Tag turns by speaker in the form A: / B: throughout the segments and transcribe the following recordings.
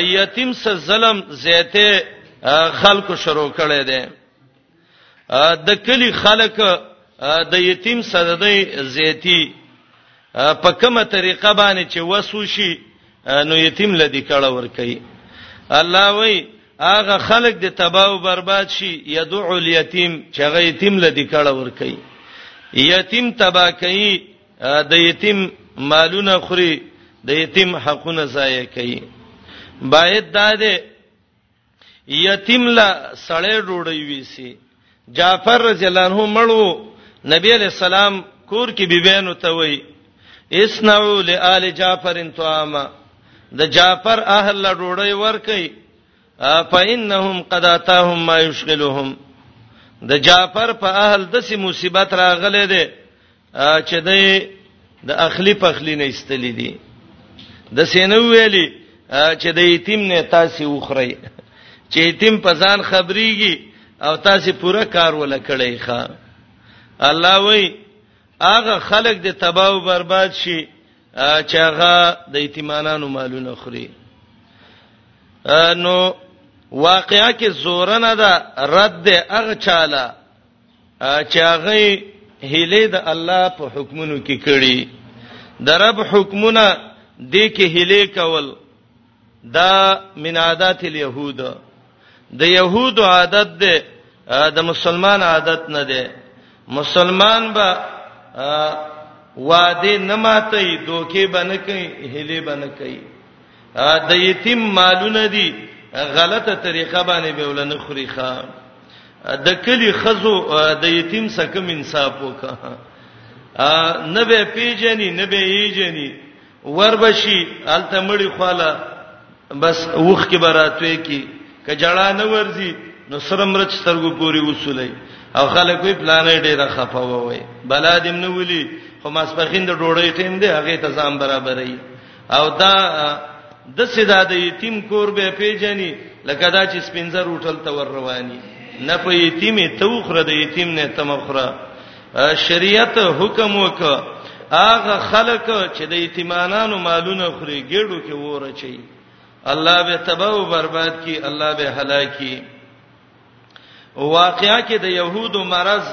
A: یتیم سره ظلم زیاته خلکو شروع کړي دي د کلی خلک د یتیم سره د زیاتی په کومه طریقه باندې چې وسو شي نو یتیم لدی کړه ور کوي الله وای هغه خلک د تباہ او برباد شي یدعو الیتیم چې هغه یتیم لدی کړه ور کوي یتیم تباہ کوي د یتیم مالونه خوري د یتیم حقونه ضایع کوي باید دا دې یتیم لا سړی ډوړی وی سي جعفر رضی الله عنه مړو نبی علیہ السلام کور کې بیبینو ته وای اسنعو لآل جعفر طعاما د جعفر اهل لا ډوړی ورکي فإنهم قد آتاهم ما يشغلهم د جعفر په اهل د سي مصیبت راغله ده چې د د اخلی پخلی نه استلې دي د سینو ویلي چې د یتیم نه تاسو وخورئ چې یتیم په ځان خبريږي او تاسو پوره کار ولا کړئ ښا الله وای هغه خلک د تباہ او برباد شي چې هغه د یتیمانو مالونه خوري نو واقعا کې زورنه ده رد هغه چاله چې هغه هله د الله په حکمونو کې کړي د رب حکمونه د کې هله کول دا من عادت اليهود د يهود عادت ده د مسلمان عادت نه ده مسلمان به وعده نه ماتي دوکي بنه کوي هله بنه کوي د یتیم مالونه دي غلطه طریقه باندې به ولنه خوري ښا د کلی خزو د یتیم سکم انصاف وکا نه به پیجنې نه به یېجنې وربشي التمړي خاله بس وښ کې براتوي کی کجړه نه ورزي نو سره مرچ سترګو پوری وصولای او خلک وی پلانې ډیره خفه ووي بلادم نه ولي خو ماسپخین د ډوړې ټیم دی هغه ته ځان برابرې او دا د سیدا د یتیم کور به پیجنی لکه دا چې سپینځر هوټل ته ور رواني نه په یتیمه توخره د یتیم نه تمخره شریعت حکم وک اغه خلق چې د یتیمانو مالونه خوري ګړو کې وره چي الله به تباہ او برباد کی الله به هلاکی واقعا کې د يهودو مرز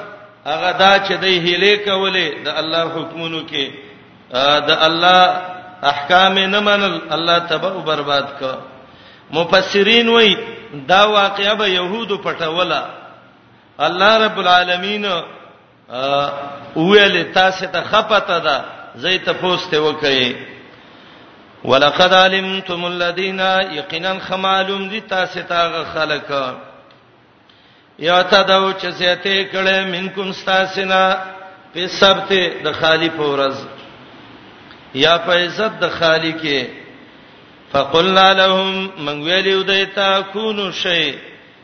A: هغه دا چې د هیله کولې د الله حکمونو کې د الله احکام نه منل الله تبع برباد ک مفسرین وای دا واقعا به يهودو پټوله الله رب العالمین ویل تاسو ته خپته ده زه ته پوسټه وکړي ولقد علمتم الذين يقينا خمالم دي تاسو ته خلک یا تدو چې سيته کړه منکم استاسنا په سبت د خالی پورز یا په عزت د خالی کې فقلنا لهم من ویلو دیتا کونو شی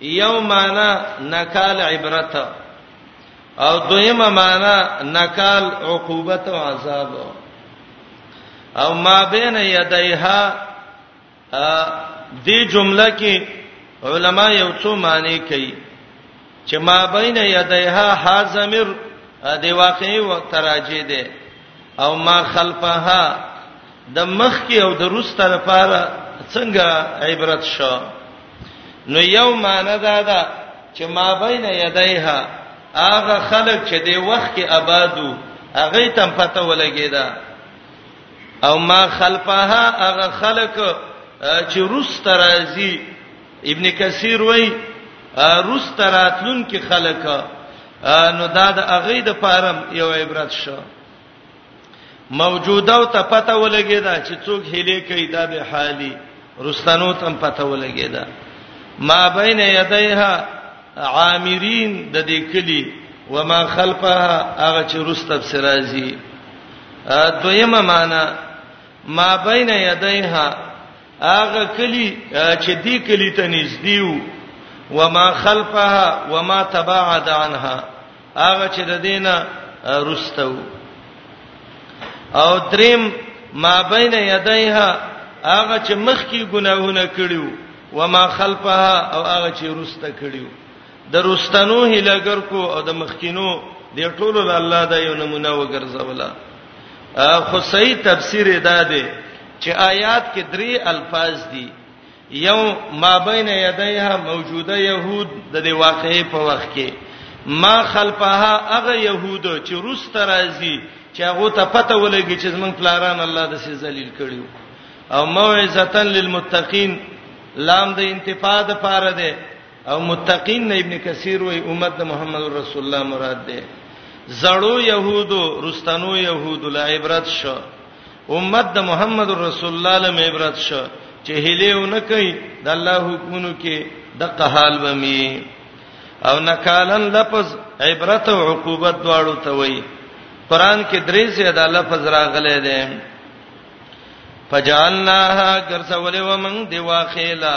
A: یو معنا نکال عبرت او دویمه معنا نکال عقوبت او عذاب او ما بین یدیها دې جمله کې علما یو څو معنی کوي چې ما بین یدیها حازمر دی واقعي و تراجه ده او ما خلفها د مخ کې او د روس طرفه څنګه عبرت شو نو یو معنی دا ده چې ما بین یدیها هغه خلک چې د وخت کې آبادو هغه تم پته ولګیدا او ما خلفها هغه خلک چې روس ترازی ابن کثیر وای روس تراتلون کې خلک نو دا د هغه د پاره یو عبرت شو موجوده او ته پته ولګی دا چې څوک هلي کوي دا به حالي رستنو تم پته ولګی دا ما بین یدیها عامرین د دې کلی وما خلفها هغه چې رستب سرازی دویمه معنا ما بین یدیها هغه کلی چې دې کلی ته نږدې وو وما خلفها وما تباعد عنها هغه چې د دینه رستو او دریم ما بین یدیها هغه چې مخکی ګناهونه کړیو و ما خلفها او هغه چې رسته کړیو د رستنو هلګر کو او د مخکینو د ټولو د الله د یو نمونه وګرځولا خو صحیح تفسیر ادا دی چې آیات کې درې الفاظ دي یو ما بین یدیها موجوده يهود د دې واقعې په وخت کې ما خلفها هغه يهود چې روس ترازی چې هغه ته پته ولګي چې زمونږ پلاران الله د سي ذلیل کړیو او موعظه للمتقین لام د انتفاع د پاره ده او متقین نه ابن کثیر وای امت د محمد رسول الله مراد ده زړو يهودو رستنو يهودو لا عبرت شو امت د محمد رسول الله لم عبرت شو چې هلیونه کوي د الله حکمونو کې د قحال ومي او نکالن لفظ عبرت او عقوبت دواړو ته وایي قران کې درې ځای دا لفظ راغلی دی فجعلناها غرسول ومن دی واخیلا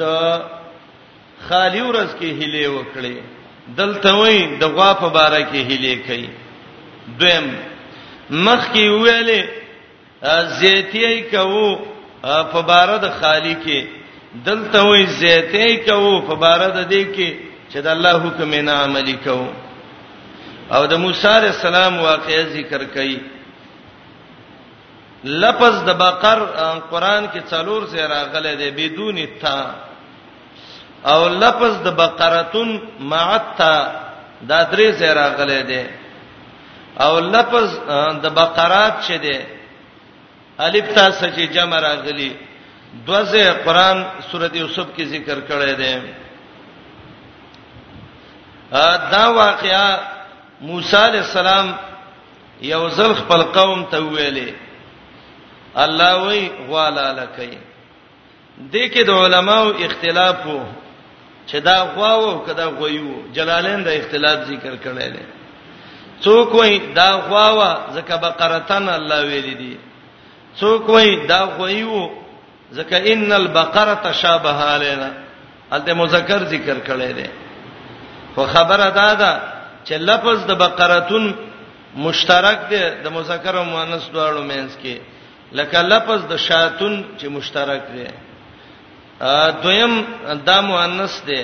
A: د خالی ورځ کې هلي وکړي دلته وای د غوا په باره کې هلي کوي دویم مخ کې ویلې زیتیای کوو په بار د خالی کې دلته وې زیتیای کوو په بار د دې کې چې د الله حکم نه عملي کوو او د موسی عليه السلام واقعي ذکر کړي لفظ د بقر قران کې څلور ځای راغلی دی بدون تا او لفظ د بقرتون معتا دا درې ځای راغلی دی او لفظ د بقرات چې دی الف تا سچې جمع راغلی دوزه قران سوره یوسف کې ذکر کړی دی دا واقعا موسی علی السلام یو ځل خپل قوم ته ویلې الله وی غوالا لکې د کې د علماو اختلاف وو چې دا غوا وو کدا غویو جلالین د اختلاف ذکر کړل دي څوک وای دا غوا وا زکه بقرتن الله ویل دي څوک وای دا غویو ځکه ان البقره تشابه علينا الته مذکر ذکر کړي دي خو خبره دا ده چې لفظ د بقرتون مشترک دی د مذکر او مؤنث دواړو مینس کې لکه لفظ د شاتون چې مشترک دی دویم دا مؤنث دی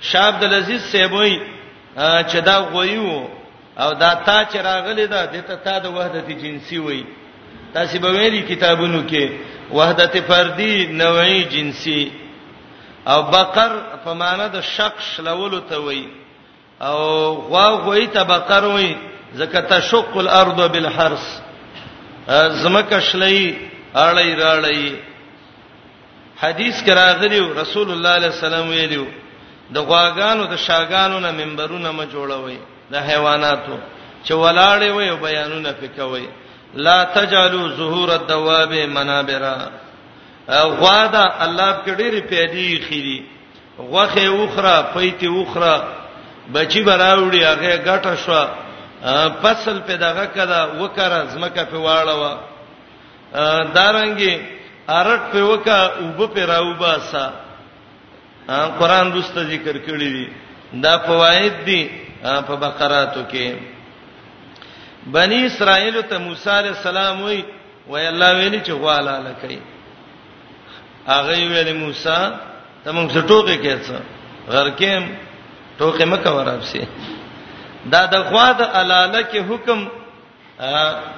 A: شاه عبد العزيز سیبوی چې دا غویو او دا تا چې راغلی دا د ته تا د وحدت جنسی وای تاسو به ویلي کتابونو کې وحدت فردی نوعی جنسی او بقر په معنی د شق شلولو ته وای او غوا غوي ته بقر وای زکه تشق الارض بالحرس زمکه شلې اړې راړې حدیث کې راغلی رسول الله علیه السلام ویلو د غواګانو د شاګانو نه منبرونه ما جوړوي د حیواناتو چې ولاړې وي او بیانونه پکوي لا تجعلوا ظهور الدواب منابرا غوا دا الله په ډېری پیدي خيري غوخه اوخره پېتی اوخره بچی براوړي هغه ګټه شو فصل په دغه کده وکړه زمکه په واړه وا دارنګي ارټ په وکا وب په راوباسا قرآن دوست ذکر کړی دی دا فواید دی په بقراتو کې بنی اسرائیل ته موسی علی السلام وی وی الله ویلی چې غواله لکې هغه ویلی موسی ته موږ ټوکې کېڅ غرکېم ټوکې مکه ورابسي دا د غوا د الاله کې حکم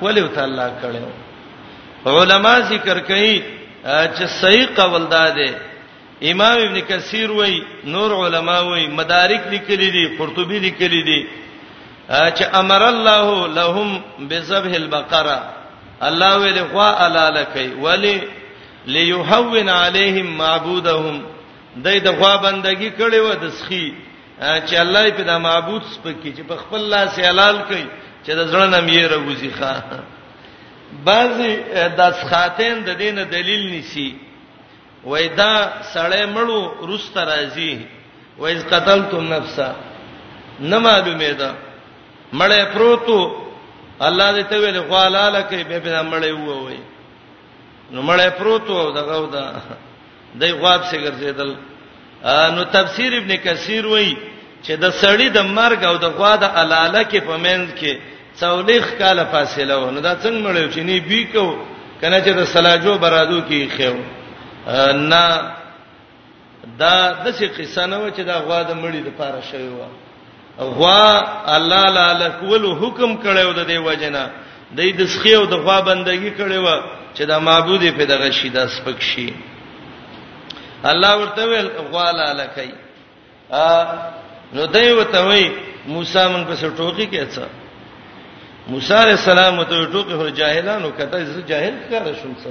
A: ولې وته الله کړو علما ذکر کوي چې صحیح قول دا دی امام ابن کثیر وای نور علما وای مدارک لیکلي دي قرطبي لیکلي دي چې امر الله لهم بذبح البقره الله ویل غوا الاله کوي ولی ليهون عليهم معبودهم دای د غوا بندگی کړي و د سخی چې الله یې په دا معبود سپکې چې په خپل لاس یې حلال کړي چې د زړه نم یې راوځي ښا بعضی د سخاتین د دین دلیل نسی وای دا سړی مړو روست راځي وای ز قتلتم نفسا نه معلومه ده مړې پروتو الله دې ته ویل غوالاله کې به به مړې ووي نو مړې پروتو دغه ودا دای غواب سي ګرځیدل نو تفسیر ابن کثیر وایي چې د سړی د مرګ او د غوا د الاله کې په منځ کې څولېخ کاله فاصله و نو دا څنګه مړیو چې نه بي کو کنه چې د سلاجو برادو کې خېو نه دا د څه قصه نه و چې دا غوا د مړی د پاره شوی و غوا الله لاله کول حکم کړو د دې وجنه د دې د سخی او د غوا بندگی کړي و چې دا معبود په دغه شي د سپک شي الله ورته ویل غوا لاله کوي ا نو دوی وته وی موسی مونږ په ټوکی کې څه موسی علی السلام ته ټوکی هر جاهلانو کته زه جاهل کار شوم څه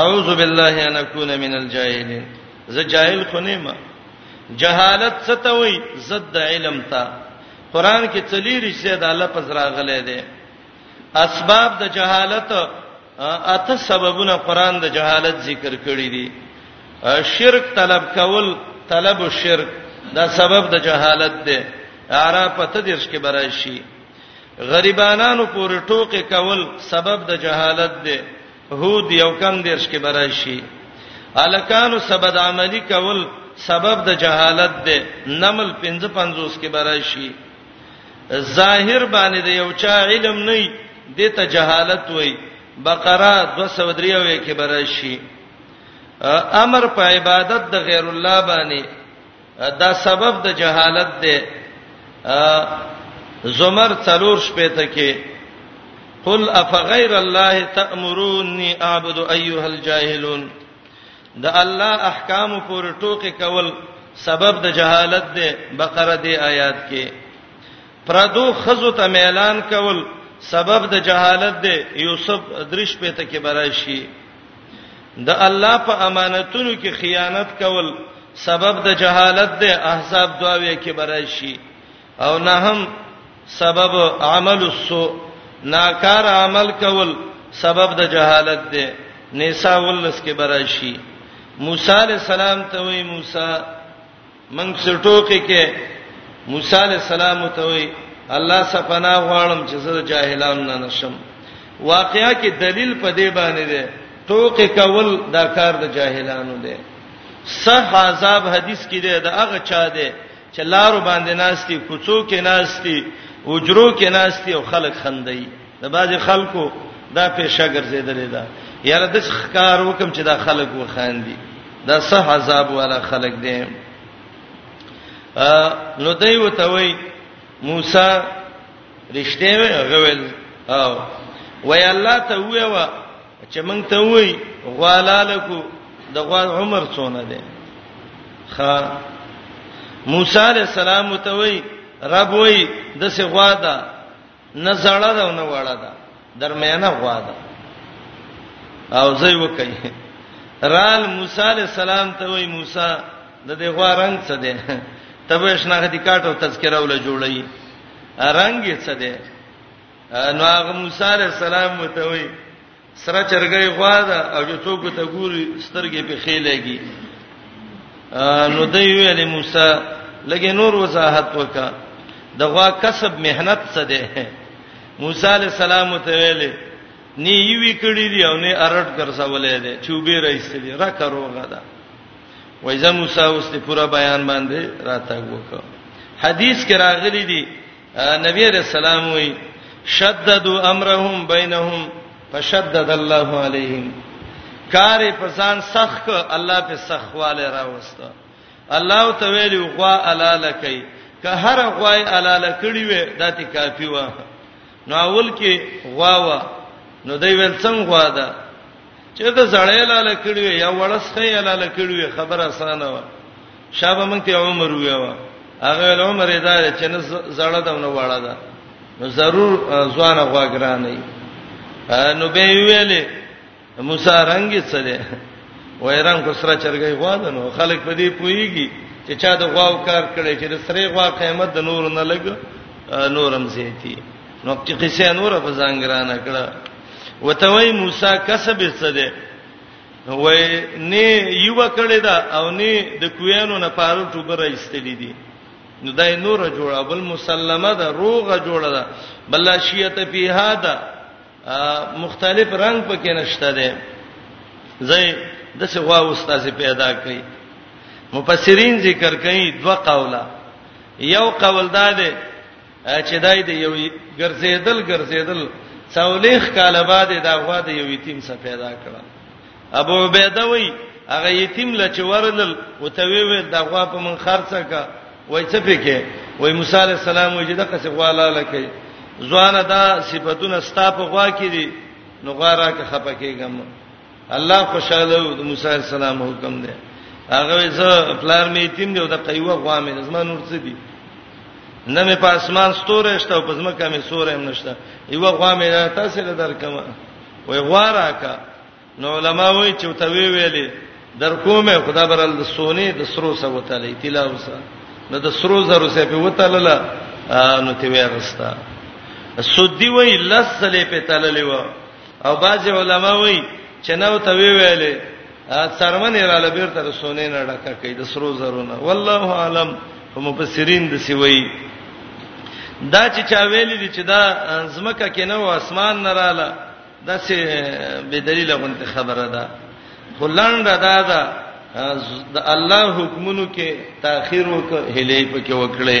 A: اعوذ بالله ان اكون من الجاهلین زه جاهل خو نه ما جهالت څه ته وای زد علم ته قران کې چلی رښتیا د الله پز راغلې ده اسباب د جهالت اته سببونه قران د جهالت ذکر کړی دي شرک طلب کول طلب الشرک دا سبب د جهالت ده اعراف ته درش کې براشي غریبانانو پورې ټوکې کول سبب د جهالت ده هود یو کم دیرش کې برای شي الکانو سبد عملی کول سبب د جهالت ده نمل 55 کې برای شي ظاهر باندې د یو چا علم نه دی ته جهالت وای بقره 203 کې برای شي امر په عبادت د غیر الله باندې دا سبب د جهالت دی زمر څلور شپې ته کې قل افغیر الله تأمروني اعبد ايها الجاهلون دا الله احکام پور ټوکې کول سبب د جهالت دی بقره دی آیات کې پردو خزو ته اعلان کول سبب د جهالت دی یوسف درش په ته کې براشي د الله په امانتونو کې خیانت کول سبب د جهالت دی احزاب دواوی کې براشي او نه هم سبب عمل السو ناکار عمل کول سبب د جهالت دی نساء ولس کې براشي موسی علی السلام ته وی موسی موږ سټوکې کې موسی علی السلام ته وی الله سپنا غواړم چې زه جاهلان نه نشم واقعیا کې دلیل په دې باندې دی ټوکې کول دا کار د جاهلانو دی صح عذاب حدیث کې دی دا هغه چا دی چې لارو باندې ناشتي کوڅو کې ناشتي اجرو کې ناشتي او خلک خندي د بعضی خلکو دا پیشه ګرځیدلې ده یاره د ښکار وکم چې دا خلک وخاندي دا صح عذاب والا خلک دي نو دوی وته وای موسی رښتې غویل او وای الله ته وای وا چې مونږ ته وای غوالالکو د غوال عمر څونه دی خا موسی علی السلام ته وای رب وای د څه غوا ده نه زړه ده نه وړه ده درمیانه غوا ده او زوی وکي رال موسی علی السلام ته وای موسی د دې غوا رنگ څه دی تبه شناختی کارت او تذکره ول جوړی رنگ یې څه دی نو هغه موسی علی السلام ته وای سره چرګي غوا ده او چې څوک ته ګوري سترګې په خېلېږي نو دی ویل موسی لګې نور وضاحت وکا د غوا کسب مهنت څه ده موسی علی السلام ته ویل نی یوی کړی دی او نه ارټ ګرځولې ده چوبې راځي دی را کروغه ده وایزه موسی اوس ته پورا بیان باندې راته وکړه حدیث کې راغلی دی نبی علیہ السلام وی شددوا امرهم بینهم فشدد الله علیهم کار په ځان سخت الله په سخواله راوسته الله ته ویلی غوا الاله کوي که هر غوای الاله کړی وي داتې کافی و نو اول کې غوا و نو دی ویل څنګه غوا ده چې د زړې الاله کړی وي یا وړسخې الاله کړی وي خبره اسانه و شابه مونږ ته عمر ویو هغه ول عمر ادارې چې نه زړه دا نه واړه ده نو ضرور ځوان غواګرانې نو به ویلې موسی رنگي څه ده وایران کو سره چرګي غوا ده نو خلک په دې پويږي چې چا د غواو کار کړي چې د سره غوا قیمت د نور نه لګ نورم زیاتی نو چې قصه نور په ځانګرانه کړه وتوي موسی کسب څه ده وای نه یو کړی دا او نه د کویانو نه پاره ټوبه راستلې دي نو دای نور جوړه بل مسلمه ده روغه جوړه ده بل شیته پیها ده مختلف رنگ پکې نشته ده زې د څه غوا استاد پیدا کړي مفسرین ذکر کوي دوه قوله یو قول دا ده چې دای دی یو ګرځیدل ګرځیدل څولېخ کاله بعد دا غوا د یو یتیم څخه پیدا کړه ابو عبیده وای هغه یتیم لا چې ورلل او ته وی وی دا غوا په من خرڅه کا وای څه پکې وای موسی علی السلام وای دا قصه غوا لاله کوي ځوان دا صفاتونه ستاپ غوا کې دي نو غوا راکه خپکیږم الله خوشاله د موسی عليه السلام حکم دی هغه زه پلار مې یتیم دی او د قیوه غوا مې زما نور څه دی نه مې په اسمان ستوره شته او په زمکه مې سورې هم نشته یو غوا مې را تاسو له درکمه وای غوا راکا نو علما وای چې ته وی ویلې در کومه خدا برل د سونی د سرو سره وته لې تلاوسه نو د سرو زرو سره په وته لاله نو تی وې غستا سودی وای لسلې په تللې و او بعض علما وایي چې نو ته وی ویلې څرمن را لبیر تر سونې نه ډکه کوي د سرو زرونه والله عالم په مفسرین د سی وایي دا چې چا ویلې دي چې دا زمکه کې نه و اسمان نه رااله دا چې به دلیل غونډه خبره ده خلند دا ده د الله حکمونو کې تاخير وکړي هلې پکې وکړي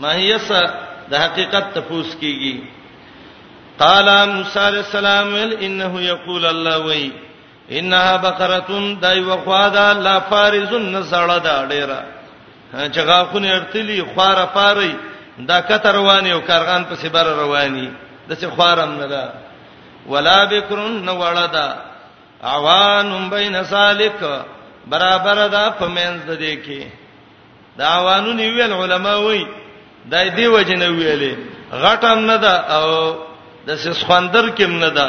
A: ماهیت د حقیقت تفوس کیږي قال موسی علیہ السلام انه یقول الله وی انها بقره دای وخوادا لا فارزن نسړه دا ډیره چغا خونه ارتلی خواره پاری دا کتر رواني او کارغان په سبر رواني د څه خوارم نه ده ولا بکرن نوړدا عوان بین سالک برابر ده په منځ د دې کې دا عوانون ویل علما وای دای دی وجنه ویلې غټم نه ده او د سخندر کې نه ده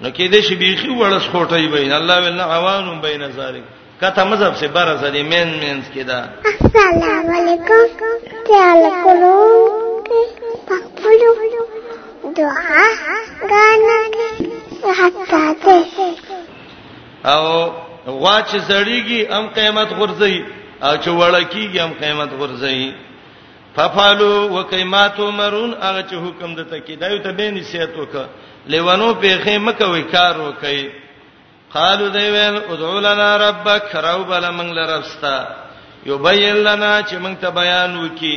A: نو کې دې شي بيخي وړس کوټي بین الله ول عوانون بین ذالک کته مذهب سے بار سره مین مینس کې ده
B: السلام علیکم تعال کولو پخپلو دعا غانا کې حتا ته
A: او غوا چې زړیږي هم قیامت غورځي او چې وړکیږي هم قیامت غورځي ففعلو وکیماتو مرون هغه چې حکم د تکي دا یو ته به نصیحت وکړه لیوانو په خې مکه وی کار وکي قالو دی ویل ادعو لنا ربک راو بل من لرستا یبین لنا چې موږ ته بیان وکي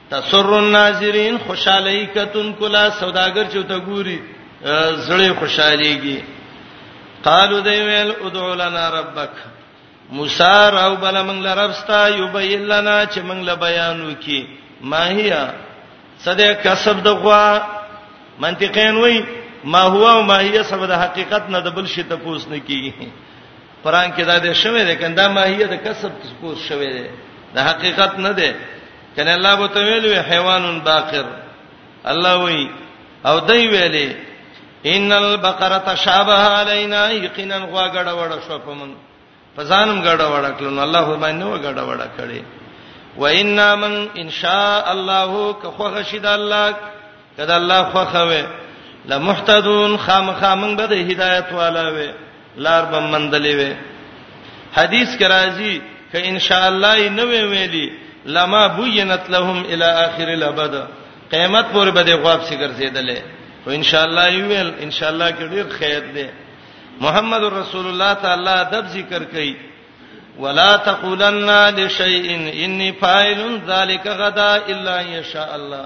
A: تسر الناظرین خوشالۍ کتون کلا سوداګر چې ته ګوري زړه خوشاليږي قالو دی ویل ادعو لنا ربک موسی راو بل من لربستا یبین لنا چې من له بیان وکي ما هيا صدې کسب د غوا منطقین وای ما هو او ما هيا سبب د حقیقت نه د بل شي ته پوس نه کیږي قران کې دا دې شوه دې کنده ما هيا د کسب ته پوس شوه دې د حقیقت نه ده کنه الله به ته ویل وی حیوان باقر الله وی او دای ویلې ان البقره تشابه علينا یقینا غواګړه وړه شو په من فزانم ګړه وړه کړو الله باندې و ګړه وړه کړي و ان من ان شاء الله که خو غشید الله کدا الله خوخوي لمحتدون خامخا من به د هدایت والا وي لار به مندلې وي حدیث کې راځي ک ان شاء الله یې نو ویلي لما بینت لهم الی اخر الابد قیامت پورې به د غواب سي ګرځیدلې او ان شاء الله یې ویل ان شاء الله کې ډیر خیر دی محمد رسول الله تعالی ادب ذکر کوي ولا تقولن لشيء اني فاعل ذلك غدا الا ان شاء الله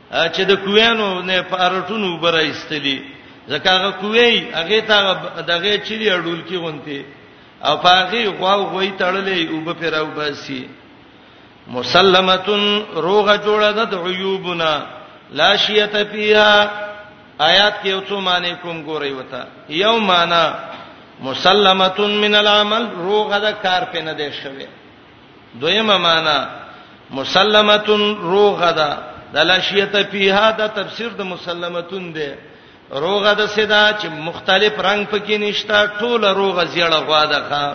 A: چې د کویانو نه په ارټونو برایستلی ځکه هغه کوی هغه ته دغه چيري اډول کې غونته او پاغي غواو غوي تړلې او به پیراو باسي مسلمتون روغه جوړه د عیوبنا لا شیت فیها آیات کې اوڅو معنی کوم ګورې وتا یو معنی مسلمتون من العمل روغه د کار په نه دی شوی دویمه معنا مسلمتون روغه ده د لاشیته پیها د تفسیر د مسلمتون ده روغه ده سدا چې مختلف رنگ پکې نشتا ټوله روغه زیړه غوا ده ښا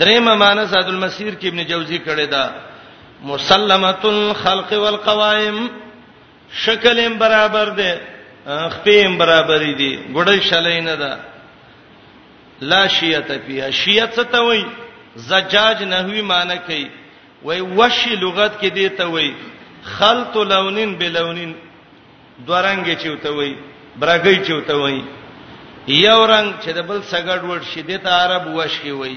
A: دریمه معنی زاد المسیر کې ابن جوزی کړی دا مسلمتون خلق والقوائم شکل هم برابر دی خپې هم برابرې دي ګړې شلې نه ده لا شیعه فیها شیعه څه ته وای زجاج نحوی معنی کوي وای وشی لغت کې دی ته وای خلط لونین بلونین دورنګ چوته وای برګی چوته وای یو رنگ چې د بل سګړ وړ شي د عرب وشي وای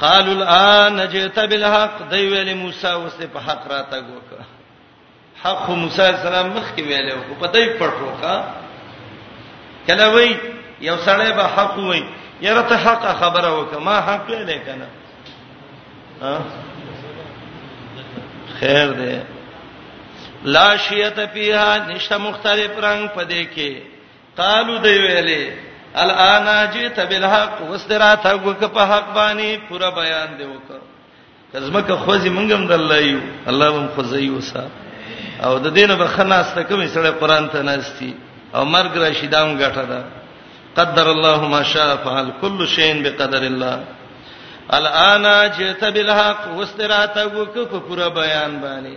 A: قالوا الان جئت بالحق دی ویل موسی اوس په حق راته ګوک حق موسی السلام مخ کې ویل او په دای پټوخه کله وای یو سړی به حق وای یره ته حق خبره وکه ما حق ویل کنه خیر دی لا شیت فیها نشته مختلف رنگ پدې کې قالو دی ویلې الان جئت بالحق واسترات وک په حق باندې پورا بیان دی وک کزما که خوځي منګم د الله یو الله هم خوځي وسا او د دینه به خناسته کوم سره قران ته ناشتي او مرګ را شیدام غټه ده قدر الله ما شاء فعل كل شيء بقدر الله الان جئت بالحق واسترات وک په پورا بیان باندې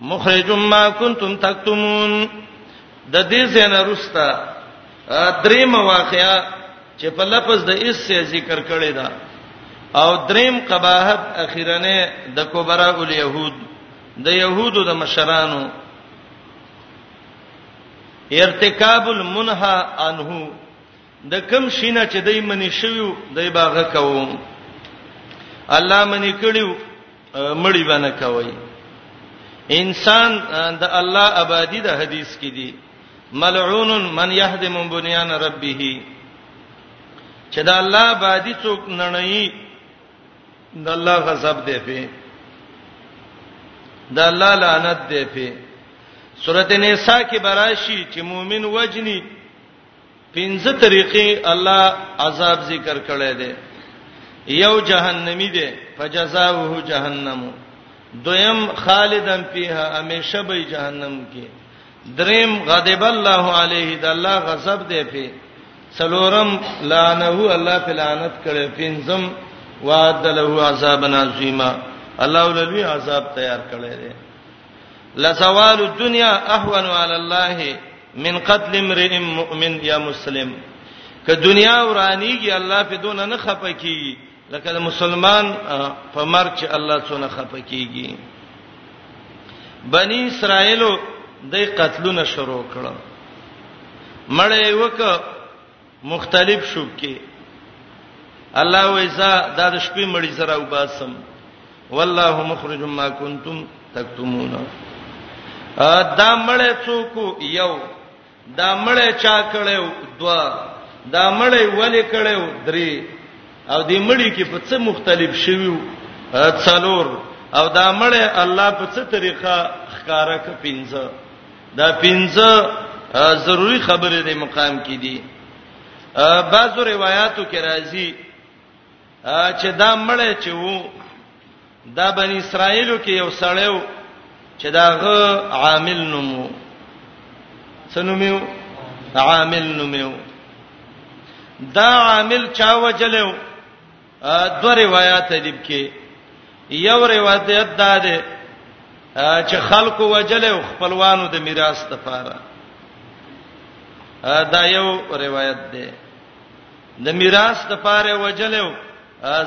A: مخرج ما کنتم تکتمون د دې زنه رستا درې مواقعا چې په لفظ د اس سے ذکر کړی دا او دریم قباحت اخیرنه د کبرا الیهود د یهودو د مشرانو ارتکاب المنها عنه د کوم شي نه چې دای منی شوی دای باغه کوو الله منی کړیو مړی باندې کوي انسان د الله آبادی د حدیث کې دی ملعون من يهدم بنيان ربه چې د الله آبادی څوک نړۍ د الله غضب دی په د الله لعنت دی په سورته نساء کې براشي چې مؤمن وجني پنځه طریقې الله عذاب ذکر کړی دی یو جهنمی دی فجزاؤه جهنم دویم خالدن فیها همیشه به جهنم کې دریم غضب الله علیه د الله غضب دی په څلورم لعنه الله په لعنت کړي پنځم وعد له عذاب عظیما الله ولوی عذاب تیار کړی دی لزوال الدنيا اهون على الله من قتل امرئ مؤمن يا مسلم که دنیا ورانیږي الله په دونه نه خپکی لکه د مسلمان په مرګ چې الله څونه خپکیږي بنی اسرائیلو د قتلونه شروع کړو مړې وک مختلف شوب کې الله ویزا دا د شپې مړی سره وباسم والله مخرج ما کنتم تکتمون دا مړی څوک یو دا مړی چا کړو دوا دا مړی ولې کړو درې او دې مړی کې په څه مختلف شویو څلور او دا مړی الله په څه طریقه ښکارا ک پینځه دا پنځه ضروری خبره دی مقام کې دي بعضو روایتو کې راځي چې دا مړ چې وو دا بنی اسرائیلو کې یو سړیو چې داغه عامل نومو سنومیو عامل نومیو دا عامل چا وجلو دوه روایت دي کې یو روایت دا ده چې خلق وجل او خپلوانو د میراث لپاره دا یو روایت ده د میراث لپاره وجل او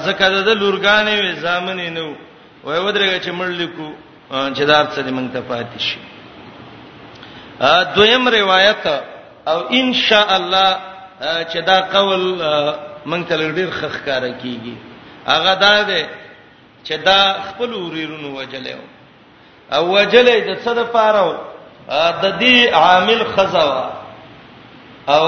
A: زکه د لورګانې وې زامنې نو وای ودرېږي چې مړ لیکو چې دا څه دې مونږ ته پاتې شي دویم روایت او ان شاء الله چې دا قول مونږ ته ډیر خخکار کیږي هغه دا ده چې دا خپل وريرونو وجلې او وجلې د څه د پاره د دې عامل خزوا او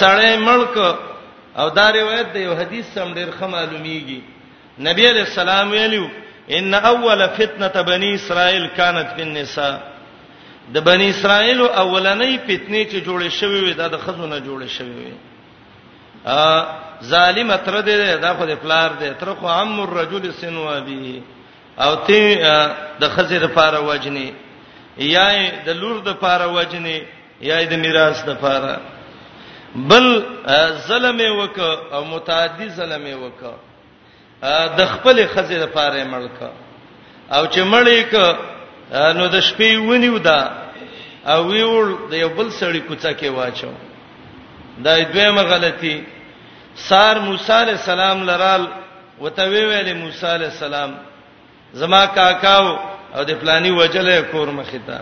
A: سړی ملک او دا روایت د یو حدیث سم ډیر ښه معلومیږي نبی علیہ السلام ویلو ان اول فتنه بنی اسرائیل كانت فی النساء د بنی اسرائیل اولنې فتنه چې جوړې شوې وې دا د خزونه جوړې شوې وې ا ظالم تر دې دا خو د پلار دې تر خو عم الرجل سنوا به او ته د خزې لپاره وجنی یا د لور لپاره وجنی یا د میراث د پاره بل ظلم وک او متعدی ظلم وک د خپل خزې د پاره ملک او چې مړې ک نو د شپې ونیو دا او ویول د یو بل سړی کوڅه کې واچو دا دویمه غلطي سار موسی علی السلام لرال وته ویل موسی علی السلام زما کاکاو او د پلاني وجلې کور مخې ته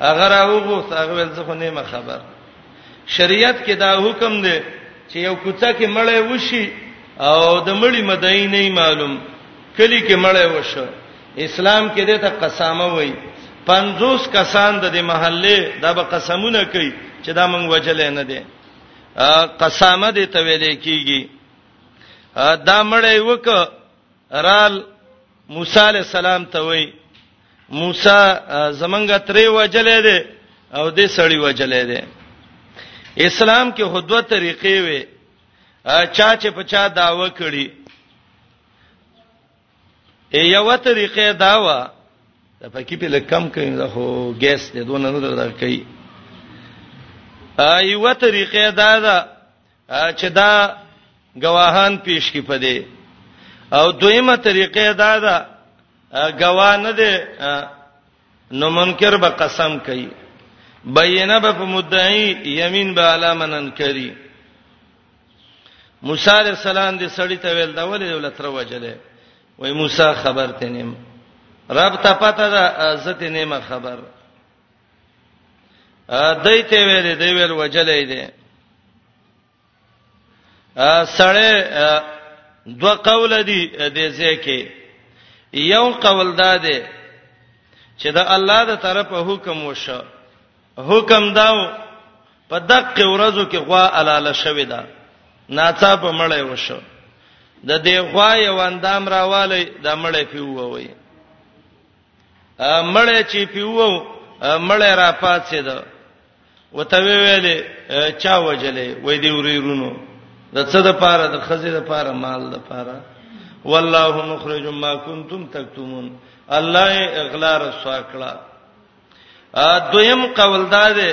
A: هغه راوغو هغه ول څه نه ما خبر شریعت کې دا حکم دی چې یو کوڅه کې مړې وشي او د مړی مدای نه معلوم کلی کې مړې وشو اسلام کې دې ته قسامه وای 50 کسان د دې محله دا به قسمونه کوي چې دا مونږ وجلې نه دي قسامه دې ته ویلې کیږي دا مړې وک رال موسی علی السلام ته وای موسی زمنګ ترې وجلې دي او دې سړی وجلې دي اسلام کې هدوه طریقې وي چا چې په چا داوا کړي یو طریقې داوا د پکې په لکم کوي دا خو ګیس دې دونه نه درکې یو طریقې دا ده چې دا گواهان پیش کی پدې او دویمه طریقه دا ده گواه نه ده نو منکر به قسم کوي بینه به په مدعی یمین به علامنن کوي موسی علی السلام دې سړی ته ویل دا ولې ولې تر وجلې وای موسی خبر ته نیم رب ته پته ده عزت نیمه خبر دای ته ویل دی ویل وجلې دی سړی دوه قول دي د ځکه یو قول دا دی چې د الله د طرفه حکم وشو حکم داو په دقه ورځو کې غوا الاله شوې ده ناڅا په مړې وشو د دې غوا یو اندام راواله د مړې پیووي مړې چې پیوو مړې را پاتې ده وته ویلې چا وجلې وې دی وريرونو د څه د پاره د خزې د پاره مال د پاره والله مخرج ما کنتم تکتمون الله اغلا رسوا کړه ا دویم قول دا ده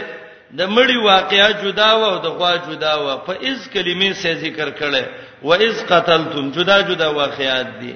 A: د مړی واقعیا جدا و او د غوا جدا و په اس کلمې سه ذکر کړي و اس قتلتم جدا جدا واقعات دي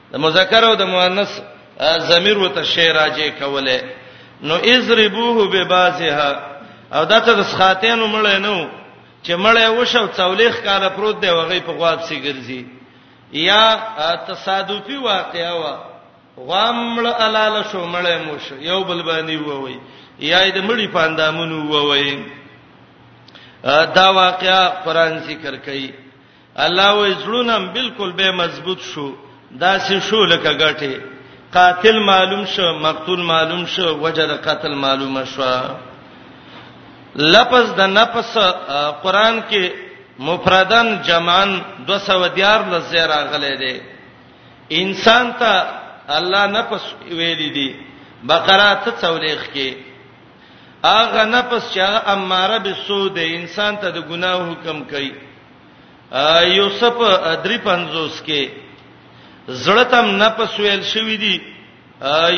A: د مذکر او د مؤنث ضمیر وته شی راځي کوله نو اضربوه ببازها او دته د سخاتینو مړ نه چې مړ وشو څولېخ کاله پروت دی وغه په غواب سي ګرځي یا تصادفي واقعا وا غامل علال شو مړ مو شو یو بل باندې ووي یا د مړی پاندامونو ووي دا واقعا قران ذکر کوي الله وې زړونم بالکل به مضبوط شو داسې شو لکه غټه قاتل معلوم شو مقتول معلوم شو وجه د قتل معلومه شو لفظ د نفس قران کې مفردن جمعن 214 لزه راغلي دي انسان ته الله نفس ویل دي بقره ته څولېخ کې اغه نفس چې اماره به سود انسان ته د ګناه حکم کوي یوسف ادری 50 کې زړتم نفس ویل شوې دي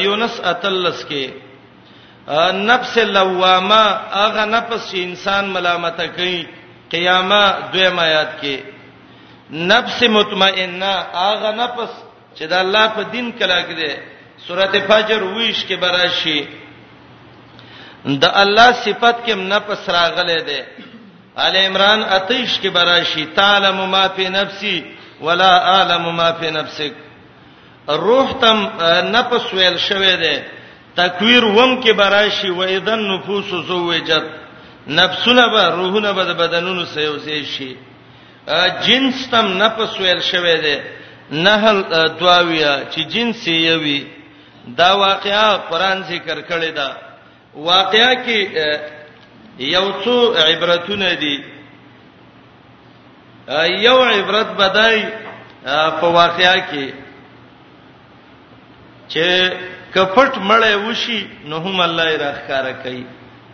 A: یونس اتلس کې نفس لوامه هغه نفس چې انسان ملامت کوي قیامه دویم آیات کې نفس مطمئنه هغه نفس چې د الله په دین کلاګ دی سورته فجر ویش کې براشي د الله صفت کې نفس راغله ده ال عمران اتیش کې براشي تعلم ما فی نفسی ولا اعلم ما فی نفسک روح تم نفس ویل شوی دی تکویر وم کې براشي و اذا النفوس زوجت نفسونه به روحونه به د بدنونو سيوسي شي جنس تم نفس ویل شوی دی نهل دواویا چې جنس یې وي دا واقعا قران ذکر کړی دی واقعا کې یو څو عبرتونه دي یو عبرت بدای په واقعا کې چې کپټ مړې وشي نو هم الله یې راخاره کوي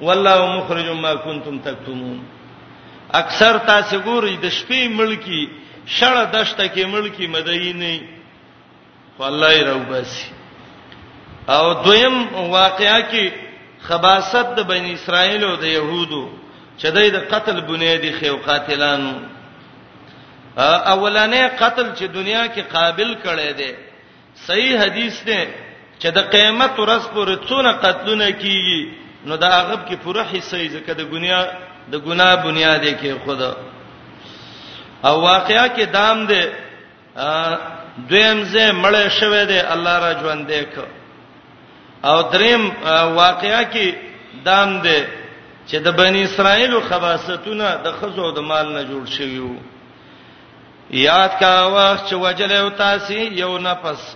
A: والله مخرج ما کنتم تکتمون اکثر تاسو ګورئ د شپې ملکی شړه دشته کې ملکی مدینه خو الله یې راوباسي او دویم واقعیا کې خباست د بنی اسرائیل او د يهودو چې دای د قتل بنیادی خو قاتلانو اولانې قتل چې دنیا کې قابل کړي دي صحیح حدیث دی چې د قیامت ورځ پورې څونه قتلونه کیږي نو دا هغه کې پوره حصہ یې ځکه د ګنیا د ګنا بنیاد کې خود او واقعیا کې دام دی دویم زه مړ شوه دی الله را ژوند دی کو او دریم واقعیا کې دام دی چې د بنی اسرائیل خباستونه د خزو د مال نه جوړ شوی وو یاد کا وخت چې وجلې او تاسو یو نفس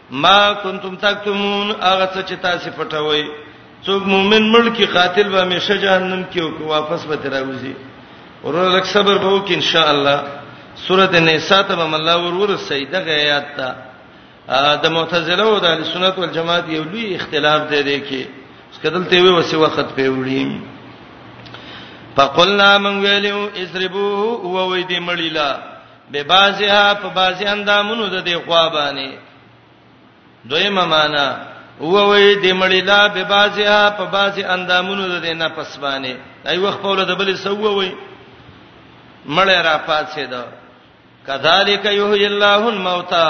A: ما کنتم تکتمون هغه څه چې تاسو پټوي څوک مؤمن ملکی قاتل به همیشه جهنم کې او واپس به تراوځي ورور لک صبر به وکي ان شاء الله سوره النساء ته به الله ورور سیده غیات تا د معتزله او د سنت والجماعت یو لوی اختلاف دی دی کې سکدل ته وی وسی وخت په وړي فقلنا من ویلو اضربوه او وې دې مړیلا به بازها په بازي اندامونو د دې خوا باندې دویمه معنا هو وی د مړی لا به بازها په بازي اندامونو د دې نفس باندې دای وخت په ول د بل سو وی مړی را پاتې ده کذالک یحیی الله الموتى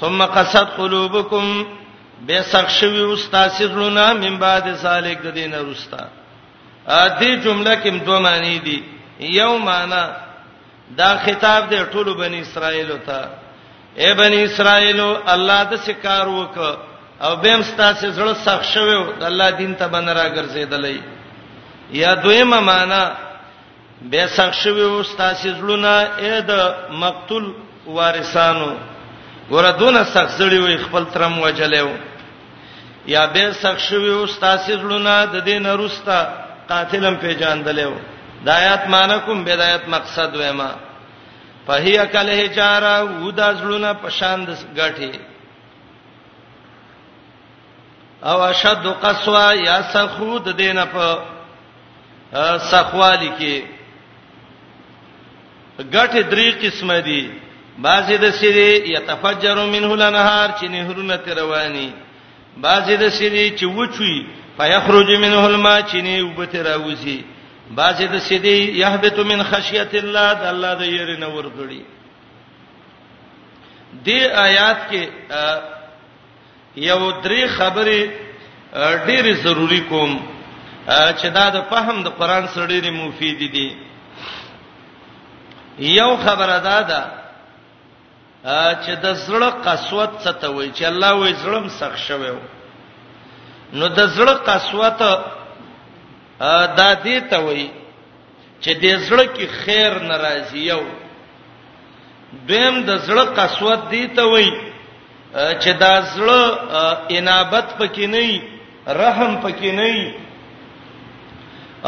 A: ثم قصد قلوبکم به سخشوی استاد سرلونا من بعد ذالک د دین رستا ا دې جمله کې دوه معنی دي یو معنی دا خطاب دی ټولو بنی اسرائیل ته اے بنی اسرائیل الله د سکار وک او بهم ستاسو زړه سخت شوو د الله دین ته بنرا ګرځیدلې یا دویمه معنی بیا سخت شوي وو ستاسې زړونه اې د مقتول وارثانو ګوره دونه سخت زړي وي خپل ترم وجلې وو یا بیا سخت شوي وو ستاسې زړونه د دې نه روسته قاتلم پیژاندلې وو د آیات معنی کوم بدايت مقصد وېما په هي عقل هچارا ودا زړونه پشان د غټي او اشد قسوا یا سخود دینه په سخوالی کې ګټه درې قسمه دي بعضی د سری یتفجر منه لنهار چې نهرونه تروانی بعضی د سری چې وچوي فیخرج منه الماء چې نه وبته راوځي بعضی د سری یهبت من خشیت الله د الله د یری نه ورغړي دې آیات کې یو درې خبرې ډېرې ضروری کوم چې دا د فهم د قران سره ډېرې مفید دي یو خبره دا ده چې د زړه قسوت څه ته وایي چې الله وې زړم سخت شوی نو د زړه قسوت دا دې ته وایي چې د زړه کې خیر ناراضي یو دویم د زړه قسوت دی ته وای چې دا زړه انابت پکې نه وي رحم پکې نه وي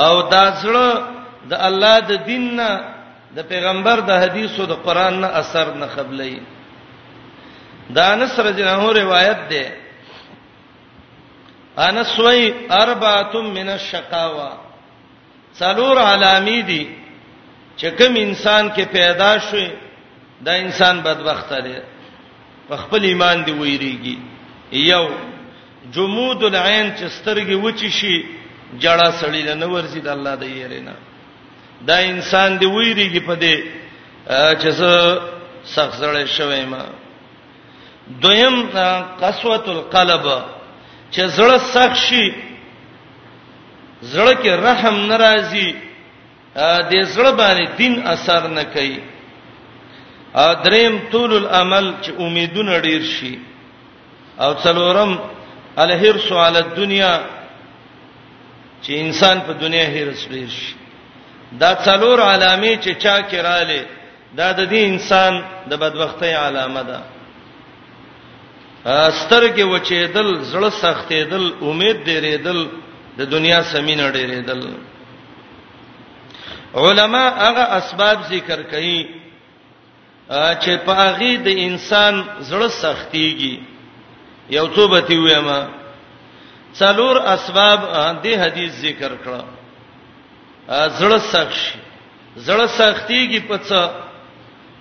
A: او دا زړه د الله د دین نه د پیغمبر د حدیثو د قران نه اثر نه قبلې دا انس رضی الله عنه روایت ده انس وای اربعه من الشقاوه څلور علامی دي چې کوم انسان کې پیدا شوی دا انسان بدبخت دی په خپل ایمان دی ویریږي یو جمود العين چې سترګې وچی شي جړه سړی نه ورزي د الله د یرینا دا انسان دی ویریږي په دې چې زه سخت زړې شوی ما دویم قسوت القلب چې زړه سخت شي زړه کې رحم ناراضي د زړه باندې دین اثر نه کوي ا دریم طول العمل چې امیدونه ډیر شي او څلورم الهرس علی الدنیا چې انسان په دنیا هرس ډیر شي دا څلور علامې چې چا کې رااله دا د دې انسان د بدبختی علامه ده سترګې وچېدل زړه سختېدل امید ډېرېدل د دنیا سمینه ډېرېدل علما هغه اسباب ذکر کوي چې په هغه د انسان زړه سختيږي یو څه به تی وایم څلور اسباب د حدیث ذکر کړه زړه سخت شي زړه سختيږي په څه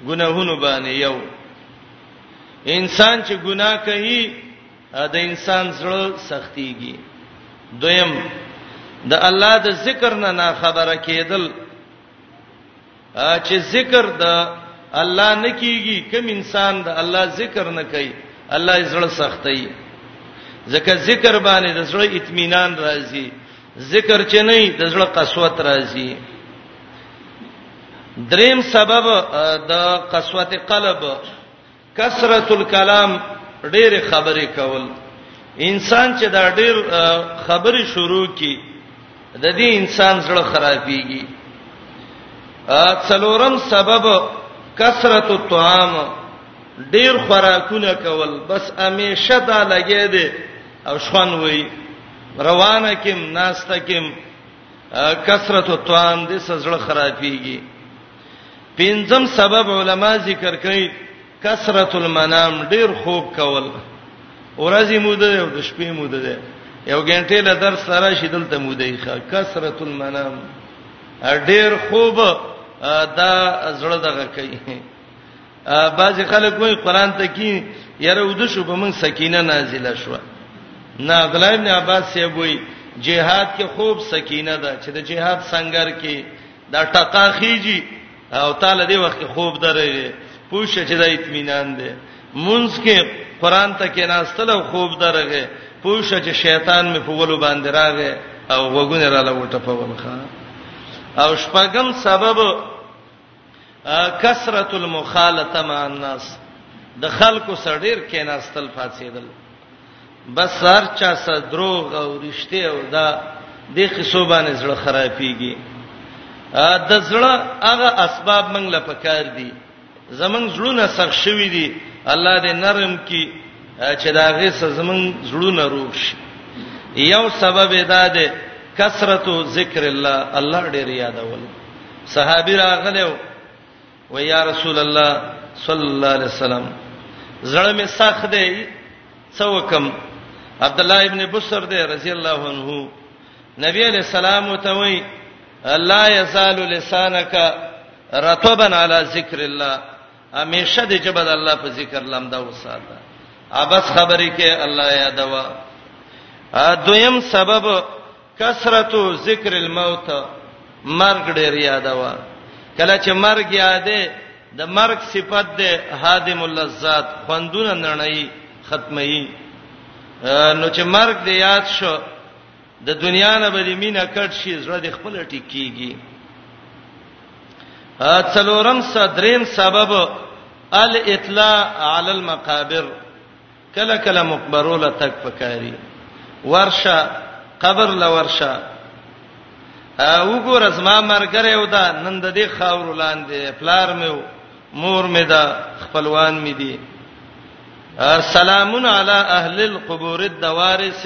A: ګناهونو باندې یو انسان چې ګناه کوي د انسان زړه سختيږي دویم د الله د ذکر نه نه خبره کېدل چې ذکر د الله نه کیږي کوم انسان د الله ذکر نه کوي الله یې زړه سختي ځکه ذکر باندې د زړه اطمینان راځي ذکر چې نه د زړه قسوت راځي دریم سبب د قسوت قلب کثرت الكلام ډېر خبرې کول انسان چې دا ډېر خبرې شروع کی د دې انسان زړه خرابېږي څلورم سبب کثرت الطعام ډېر خوراکونه کول بس همیشه دا لګې دي او شوان وای روانه کېم ناسته کېم کثرت توان د سزړه خرابېږي پنځم سبب علما ذکر کوي کثرت المنام ډیر خوب کول ورځې موده او د شپې موده ده یو غنټه له درس سره شیدل ته موده یې ښه کثرت المنام ډیر خوب دا زړه دغه کوي بعض خلک وایي قران ته کی یره ود شو په من سکینه نازله شو نا غلا ابن عباس سی وایي جهاد کې خوب سکینه ده چې د جهاد سنگر کې دا ټقا خيږي او تعالی دی وخت خوب درې پوښه چې د اطمینان ده مونږ کې قران ته کې ناستل او خوب درغه پوښه چې شیطان مې په ولو باندې راغې او وګونه را لوټه په ولخه او شپږم سبب کثرت المخالطه مع الناس د خلکو سره ډیر کیناستل فاسیدل بس سر چا سره دروغ او رښتیا او دا د قصو باندې زړه خرابېږي د زړه هغه اسباب موږ لا پکار دي زمنګ زړونه سخت شوي دي الله دې نرم کړي چې داغه سزمن زړونه روغ شي یو سبب دا دی کثرت ذکر الله الله ډیر یادول صحابي راغلو و یا رسول الله صلی الله علیه وسلم زړه می سخت دی څوکم عبد الله ابن بصر دی رضی الله عنه نبی علیہ السلام ته وی لا یزال لسانک رطبا علی ذکر الله همیشه دې جبد الله په ذکر لمدا وساته ابس خبرې کې الله یادوا دویم سبب کثرت ذکر الموت مرګ ډیر یادوا کله چې مرګ یادې د مرګ صفت ده هادم اللذات خوندونه نړۍ ختمي نو چې مرګ دې یاد شو د دنیا نه به مینه کټ شي زړه د خپل ټیکيږي څلورم صدرین سبب الاطلاع علی المقابر کله کله مقبره له تک پکاري ورشه قبر له ورشه وګور زما مرګره و دا نن د دې خاور لاندې پلار مې مور مې دا خپلوان مې دي سلامون علی اهل القبور الدوارث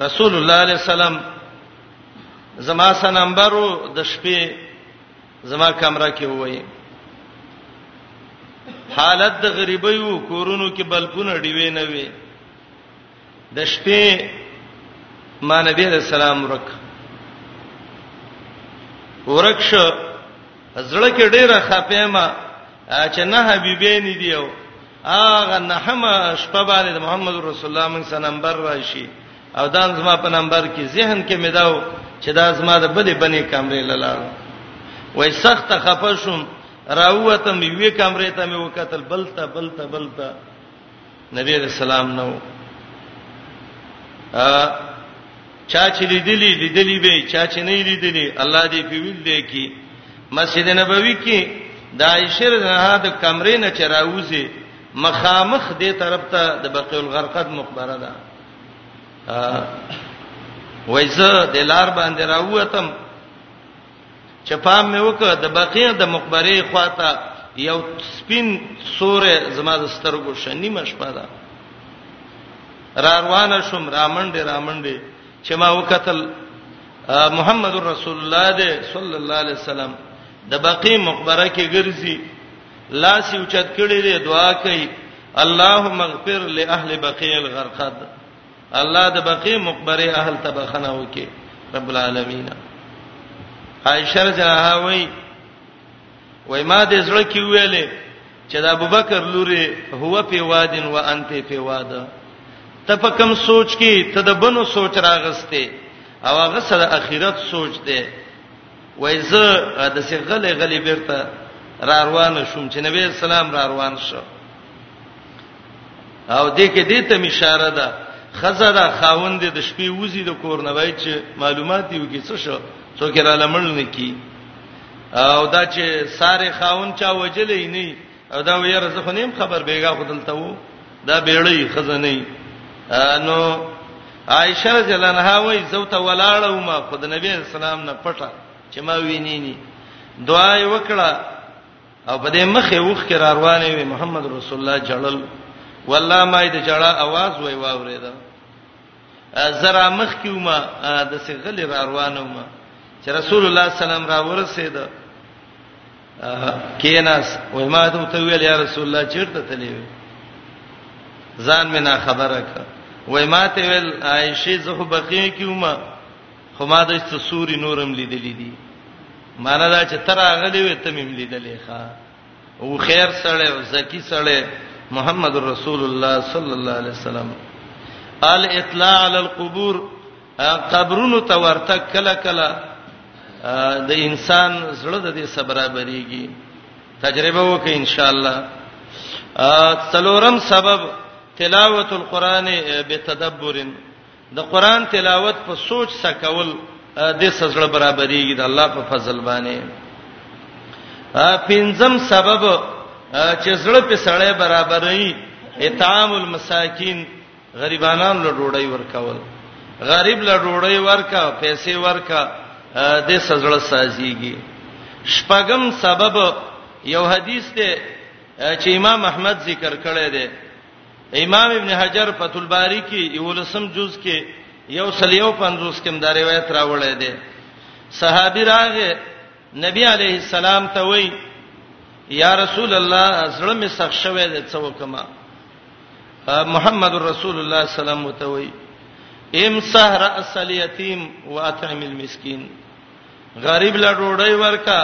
A: رسول الله علیه السلام زما سنمبرو د شپې زما کمره کې وایي حالت د غریبۍ وو کورونو کې بلپونه ډیوي نه وي د شپې ما نبی رسول الله ورک ورک شو زړه کې ډیره خپېما چې نه حبيبین دی او هغه نهمه شپه باندې د محمد رسول الله موږ سره نمبر راشي او دا زما په نمبر کې ذهن کې مداو چې دا زما د بلې بنې کمرې لاله وای سخت خپه شوم راوته مې وی کمرې ته مې وکتل بلته بلته بلته نبی علیہ السلام نو ا چا چې لیدلی لیدلی به چا چې نه لیدلی الله دې په ویل دی کې مسجد نبوي کې د عائشه رضه د کمرې نه چراوځي مخامخ دې طرف ته د بقیع الغرقد مقبره ده وایزه د لار باندې راووتم چې پام مې وکړ د بقیع د مقبره خواته یو سپین سورې زما د سترګو شنی مشپه ده را روانه شوم رامنډې رامنډې چې ما وکتل محمد رسول الله دې صلی الله علیه وسلم د بقیع مقبره کې ګرځي لاس یې اوچت کړی دی دعا کوي اللهم اغفر لاهل بقیع الغرقد الله د بقیع مقبره اهل ته بخنه وکي رب العالمین عائشہ رضی الله عنها وای وای ما د زړه کې ویلې چې د ابوبکر لوري هو په وادن و انت په واده ته په کوم سوچ کې ته د بنو سوچ راغسته او هغه سره اخرت سوچ دی وای زه د سغلې غلې بیرته را روان شوم چې نبی اسلام را روان شو او دې کې دې ته اشاره ده خزه دا خاوند د شپې وزي د کور نه وای چې معلومات یو کې څه شو څوک را لمړ نه کی او دا چې ساره خاون چا وجلې نه او دا ویره زه خو نیم خبر بیګا خدلته وو دا بیړې خزه نه نو عائشه رضی الله عنها وای زوت ولاړه ما خود نبی اسلام نه پټه چې ما ویني نه دعای وکړه او په دې مخه وخ کې را روانې وي محمد رسول الله جړل والله ما دې جړا आवाज وای واورید زرا مخ کې ومه د سغل را روانه ومه چې رسول الله سلام را ورسېد کیناس وای ما ته ته ویل یا رسول الله چیرته تللی ځان مې نه خبره کړ وای ما ته ویل عائشه زه بقیه کې ومه خو ما د څه سوري نورم لیدلې دي معنی دا چې تر هغه دی وې تمیم لیدلې ښا او خیر سره او زکی سره محمد رسول الله صلی الله علیه وسلم ال اطلاع علی القبور قبرونو ته ورته کله کله د انسان زړه د دې صبره بریږي تجربه وکړئ ان شاء الله څلورم سبب تلاوت القرآن بتدبر د قران تلاوت په سوچ سره کول د سزړه برابرېږي د الله په فضل باندې پنځم سبب چې زړه په سړی برابرې اطعام المساکین غریبانان له ډوډۍ ورکول غریب له ډوډۍ ورکا پیسې ورکا د سزړه سازيږي شپږم سبب یو حدیث ته چې امام احمد ذکر کړی دی امام ابن حجر فتح الباری کې یولسم جز کې یو سلیو 50 کې دا روایت راوړی دی صحابي راغه نبی علیه السلام ته وای یا رسول الله زړه می سخت شوه د څو کما محمد رسول الله سلام وتوي امسح راس اليتيم واطعم المسكين غریب لا ډوډۍ ورکا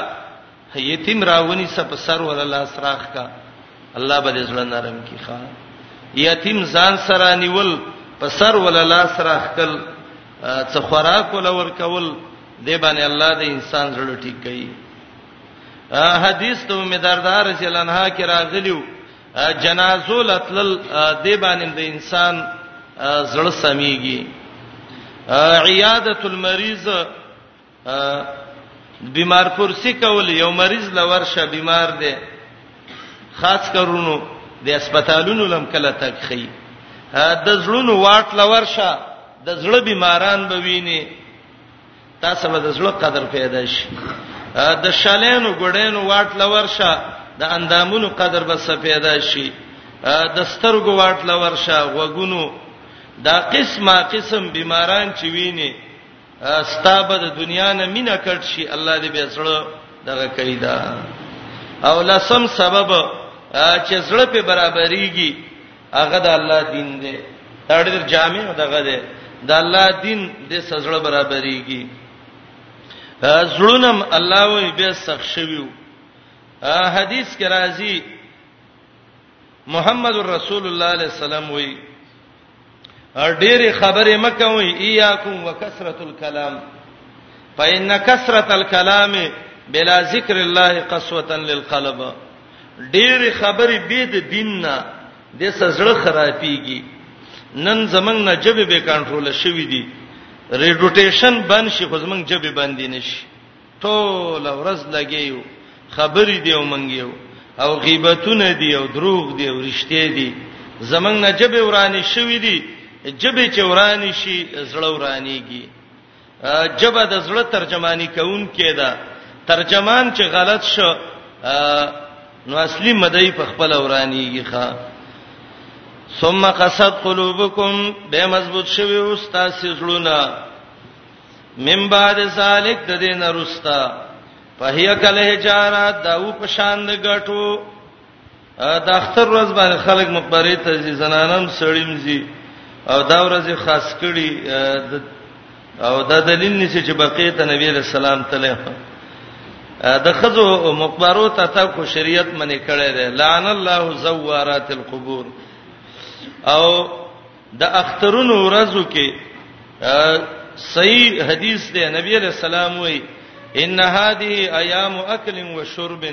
A: یتیم راونی سپ سر ول الله سراخ کا الله به دې زړه نرم کی ښا یتیم ځان سره نیول په سر ول الله سراخ کل څ خوراک ول ور کول دې باندې الله دې انسان زړه ټیک کړي حدیث ته مداردار رضی الله عنها کې راغلیو جنازو لتل دې باندې د انسان زړه سميږي عیادت المریض بیمار کرسی کول یو مریض لورشه بیمار دی خاص کرونو د هسپتالونو لم کله تک خي د زړونو واټ لورشه د زړه بیماران به ویني تاسو به د زړه قدر پیدا شي د شالینو ګډینو واټ لورشه د اندامونو قدر به پیدا شي د سترګو واټ لورشه وګونو دا قسمه قسم بیماران چې ویني ستابه د دنیا نه مینا کټ شي الله دې به زړه دغه کوي دا او لسم سبب چې زړه په برابرېږي هغه د الله دین دی دا ډېر جامع دغه دی د الله دین د سزړه برابرېږي زړونم الله وي به سخ شویو حدیث کې راځي محمد رسول الله علیه السلام وی ډېری خبرې مکه وی ایاکم وکثرت الکلام فإن کثرت الکلام بلا ذکر الله قسوه للقلب ډېری خبرې به د دین نه د سزړه خرابېږي نن زمنګ نه جبه به کنټرول شوې دي ریډوټیشن بند شي خو زمنګ جبه باندې نشي ټوله ورځ لګې یو، خبرې دي او مونږ یو او غیبتونه دي او دروغ دي او رښتیا دي، زمونږ نه ژبې ورانې شوې دي، ژبې چې ورانې شي زړه ورانېږي. ژبه د زړه ترجماني کوونکې ده، ترجمان چې غلط شو نو اصلي مدعي په خپله ورانېږي ښه. ثم قصد قلوبکم به مضبوط شوي او ستاسو زړونه من بعد ذالک د دین رستا فهیا کله هجاره دا و په شان د غټو د اختر ورځ باندې خلک مقبره ته ځي زنانم سړیم ځي او دا ورځ خاص کړي او دا دلیل نشي چې بقیه ته نبی له سلام تله د خزو مقبرو ته تا کو شریعت منې کړي ده لعن الله زوارات القبور او د اخترونو ورځو کې صحیح حدیث دی نبی علیہ السلام وی ان هذه ایام اکل و شرب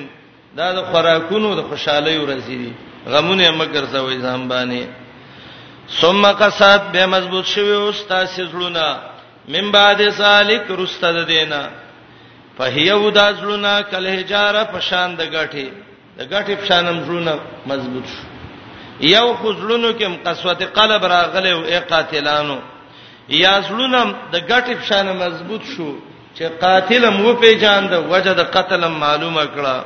A: دا د خوراکونو د خوشحالي ورځې دي غمونه مګر زوي ځان باندې ثم قصات به مضبوط شوی او تاسو زړونه من بعد ذالک رستد دینا فهیو دا زړونه کله هجاره پشان د غټي د ګټې په شان هم زړونه مضبوط شو یو خو زړونو کې قسوت قلب راغله او ای قاتلانو یا زړونه د ګټې په شان مضبوط شو چې قاتل مو پیژاند وجه د قتل معلومه کړه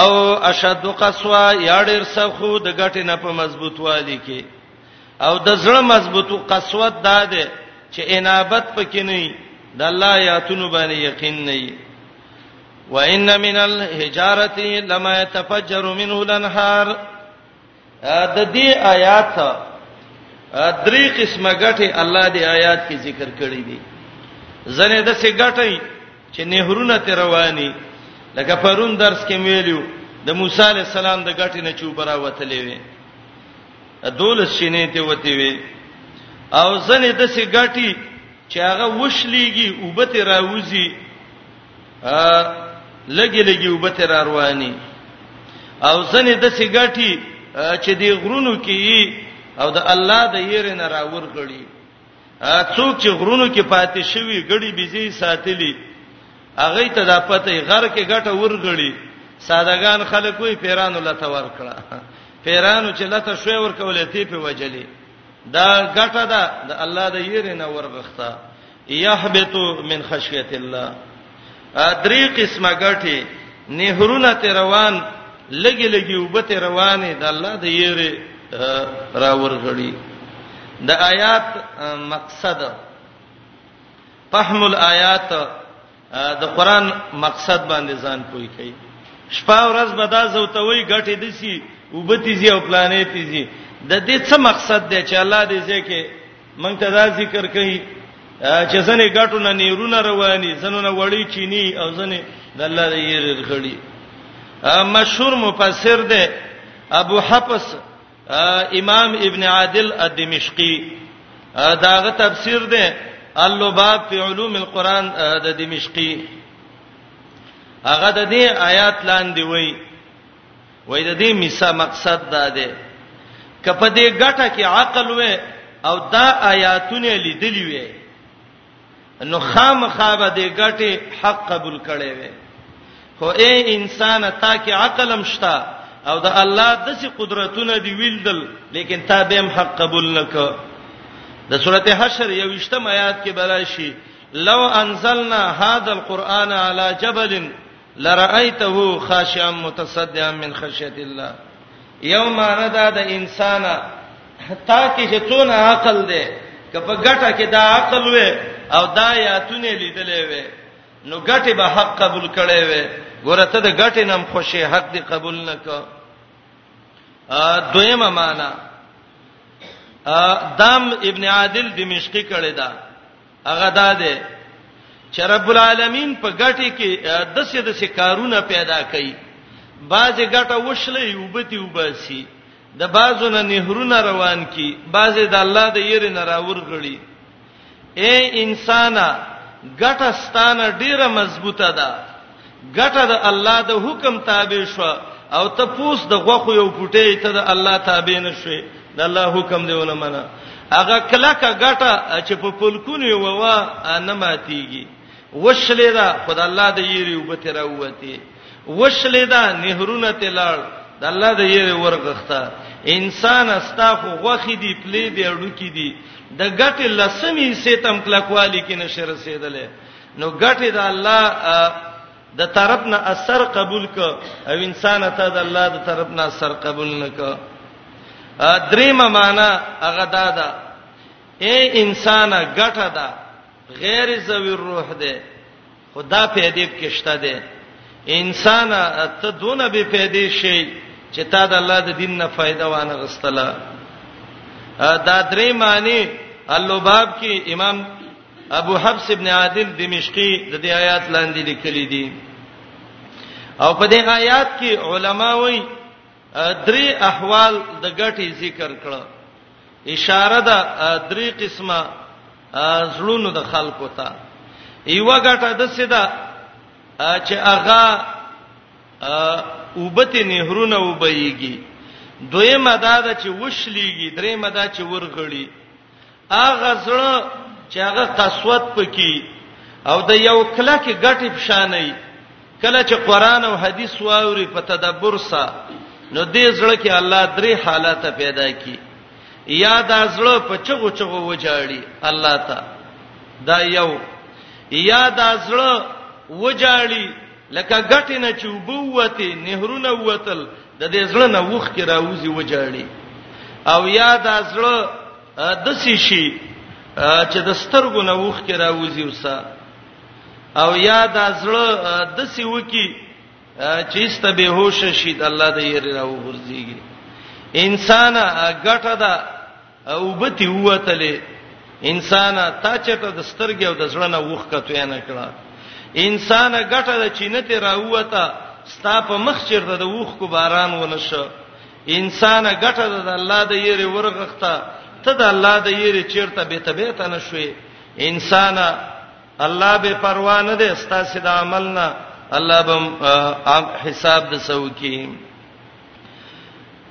A: او اشد قسوا یا ډیر سخو د ګټې نه په مضبوطوالي کې او د زړه مضبوطو قسوت ده چې انابت پکې نه د الله یاتونو باندې یقین نه وان من الحجاره لما يتفجر منه الانهار د دې آیات درې قسمه غټي الله دې آیات کې ذکر کړی دي زنه د څه غټي چې نهرونه ته رواني لکه پرون درس کې ویلو د موسی عليه السلام د غټي نه چوبرا وتلې وي دولس شینې ته وتی وي او زنه د څه غټي چې هغه وشلېږي اوبه ترې راوځي لګې لګې اوبه ترې را رواني او ځنې داسې ګټي چې د غرونو کې یي او د الله د یېرې نه راور کړي څوک چې غرونو کې پاتې شوي ګړي بيزي ساتلي هغه ته د پته غر کې ګټه ورګړي سادهګان خلک وي پیرانو لته ورکړه پیرانو چې لته شوي ورکولې تی په وجلې دا ګټه ده د الله د یری نه ورغښتا یحبط من خشیت الله درې قسمه ګټه نهرونه ته روان لګي لګي وبته روانه د الله د یری را ورغړي د آیات مقصد فهم الآیات د قران مقصد باندې ځان پوي کوي شپه ورځ به دا زوتوي غټې دسی وبتی زی او پلانې تیزی د دې څه مقصد دی چې الله دې ځکه مونږ ته دا ذکر کوي چې ځنې غټو نه نیرونه رواني ځنونه وړي چینی او ځنې د الله دې یې رخړي مشهور مفسر دی ابو حفص امام ابن عادل الدمشقي داغه تفسیر دی اللباب فی علوم القرآن د دمشقي هغه د دې آیات لاندې وای وای د دې میسا مقصد دا دی کپه دې ګټه کې عقل وې او دا آیاتونه لیدلی وې نو خامخا به دې ګټه حق قبول کړي وي خو اے انسان تا کې عقل هم شتا او د الله د سي قدرتونه دی ویلدل لیکن تا به هم حق قبول نک د سورته حشر یو وشتم آیات کې براشي لو انزلنا هذا القران على جبل لرأیته خاشعا متصدعا من خشیت الله یوم ردا د انسان تا کې چې څونه عقل دی کپه ګټه کې دا عقل وې او دا یاتونه لیدلې وې نو ګټه به حق قبول کړي وې ورته د ګټه نم خوشي حق دی قبول نکړه دویمه معنا دام ابن عادل دمشقي کړي دا هغه دا ده چې رب العالمین په ګټه کې د څه د څه کارونه پیدا کړي بعضې ګټه وشلې وبتی وباسي د بعضو نه نهرونه روان کی بعضې د الله د یری نه راور غړي اے انسانا ګټه ستانه ډیره مضبوطه ده ګټه د الله د حکم تابع شو او ته پوس د غوخو یو پټې ته د الله تابع نشوي د الله حکم دیونه منه هغه کله کا ګټه چې په پلکونی ووا نه ماتيږي وشلې دا خدای الله د یری وبته راوته وشلې دا نهرونه تلل د الله د یری ورغخته انسان استاخو غوخي دی پلی دی اډو کې دی د ګټه لسمی سیتم کلکوالی کې نشه رسیدلې نو ګټه د الله د طرف نه اثر قبول ک او انسان ته د الله د طرف نه اثر قبول نه ک دریمه معنا هغه دا ده اے انسان ګټه ده غیر زوی روح ده خدا په دې کې شته ده انسان ته دونه به پیدا شي چې تا د الله د دین نه فائدہ وانه غستله دا درې معنی اللوباب کې امام ابو حفص ابن عادل دمشقي د دې آیات لاندې لیکلي دي او په دې آیات کې علما وایي درې احوال د ګټې ذکر کړه اشاره ده درې قسمه زړونو د خلکو ته ایو ګټه د سیدا چې اغا وبته نهرونه وبېږي دویمه دا ده چې وشلېږي دریمه دا چې ورغړي هغه زړه چې هغه قسوت پکې او د یو کله کې ګټې پښانې کله چې قران او حدیث واوري په تدبر سره نو دې زړه کې الله درې حالات پیدا کی یا دا زړه په چغو چغو وجاړي الله تا دا یو یا دا زړه وجاړي لکه ګټې نه چوبوته نهرونه وتل د دې زړه نه وښ کې راوځي وجاړي او یا دا زړه د سې شي چې د سترګو نه وښ کې راوځي وسه او یا دا زړه د سې وکی چې ست به هوش شي د الله د یې راو ورځيږي انسان ګټه ده او بتی وتلې انسان تا چرته د سترګې او د زړه نه وښکه تو نه کړه انسان ګټه د چینته راوته ستا په مخ چرته د وښ کو باران ونشو انسان ګټه د الله د یری ورغخته ته د الله د یری چرته به تبیته نشوي انسان الله به پروا نه ده ستا سید عملنا الله به حساب د سوکی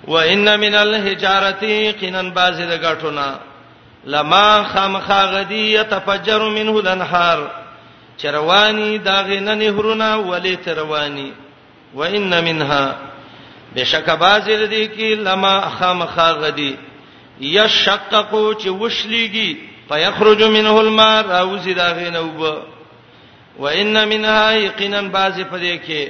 A: وان من الحجارتی قنن باز د غټونه لما خامخا غدی يتفجر منه الانهار چروانی داغه نه نهرونه ولی تروانی وان منها بشک باز ردی کی لما خامخا غدی یشققو چې وشلیږي فیخرج منه الماء راوزی داغه نه وب وان منها یقینا باز پدې کې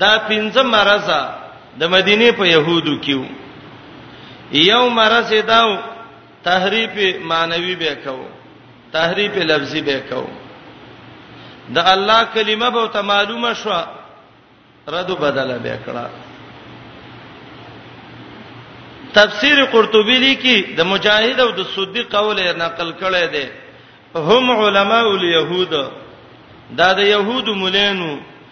A: دا پنځه مرز د مدینه په يهودو کېو یو مرز داو تحریف معنوي به کو تحریف لفظي به کو د الله کلمه به ته معلومه شو ردو بدله به کړه تفسیر قرطبی لیکي د مجاهد او د سودی قول نقل کړي دي هم علماء اليهود دا د يهودو مولانو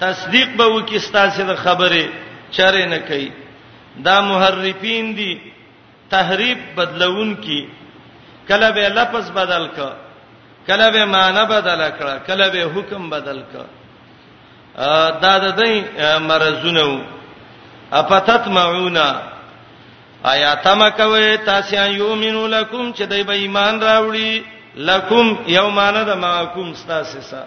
A: تصدیق به وکي ستاسو د خبره چره نه کوي دا محرفین دي تحریف بدلون کی کله به لفظ بدل ک کله به معنی بدل کړه کله به حکم بدل ک دا د دې مرزونه وو اپتت معونا آیا تم کوي تاسو یومنو لکم چې دای به ایمان راوړي لکم یومانه د ماکم تاسو سره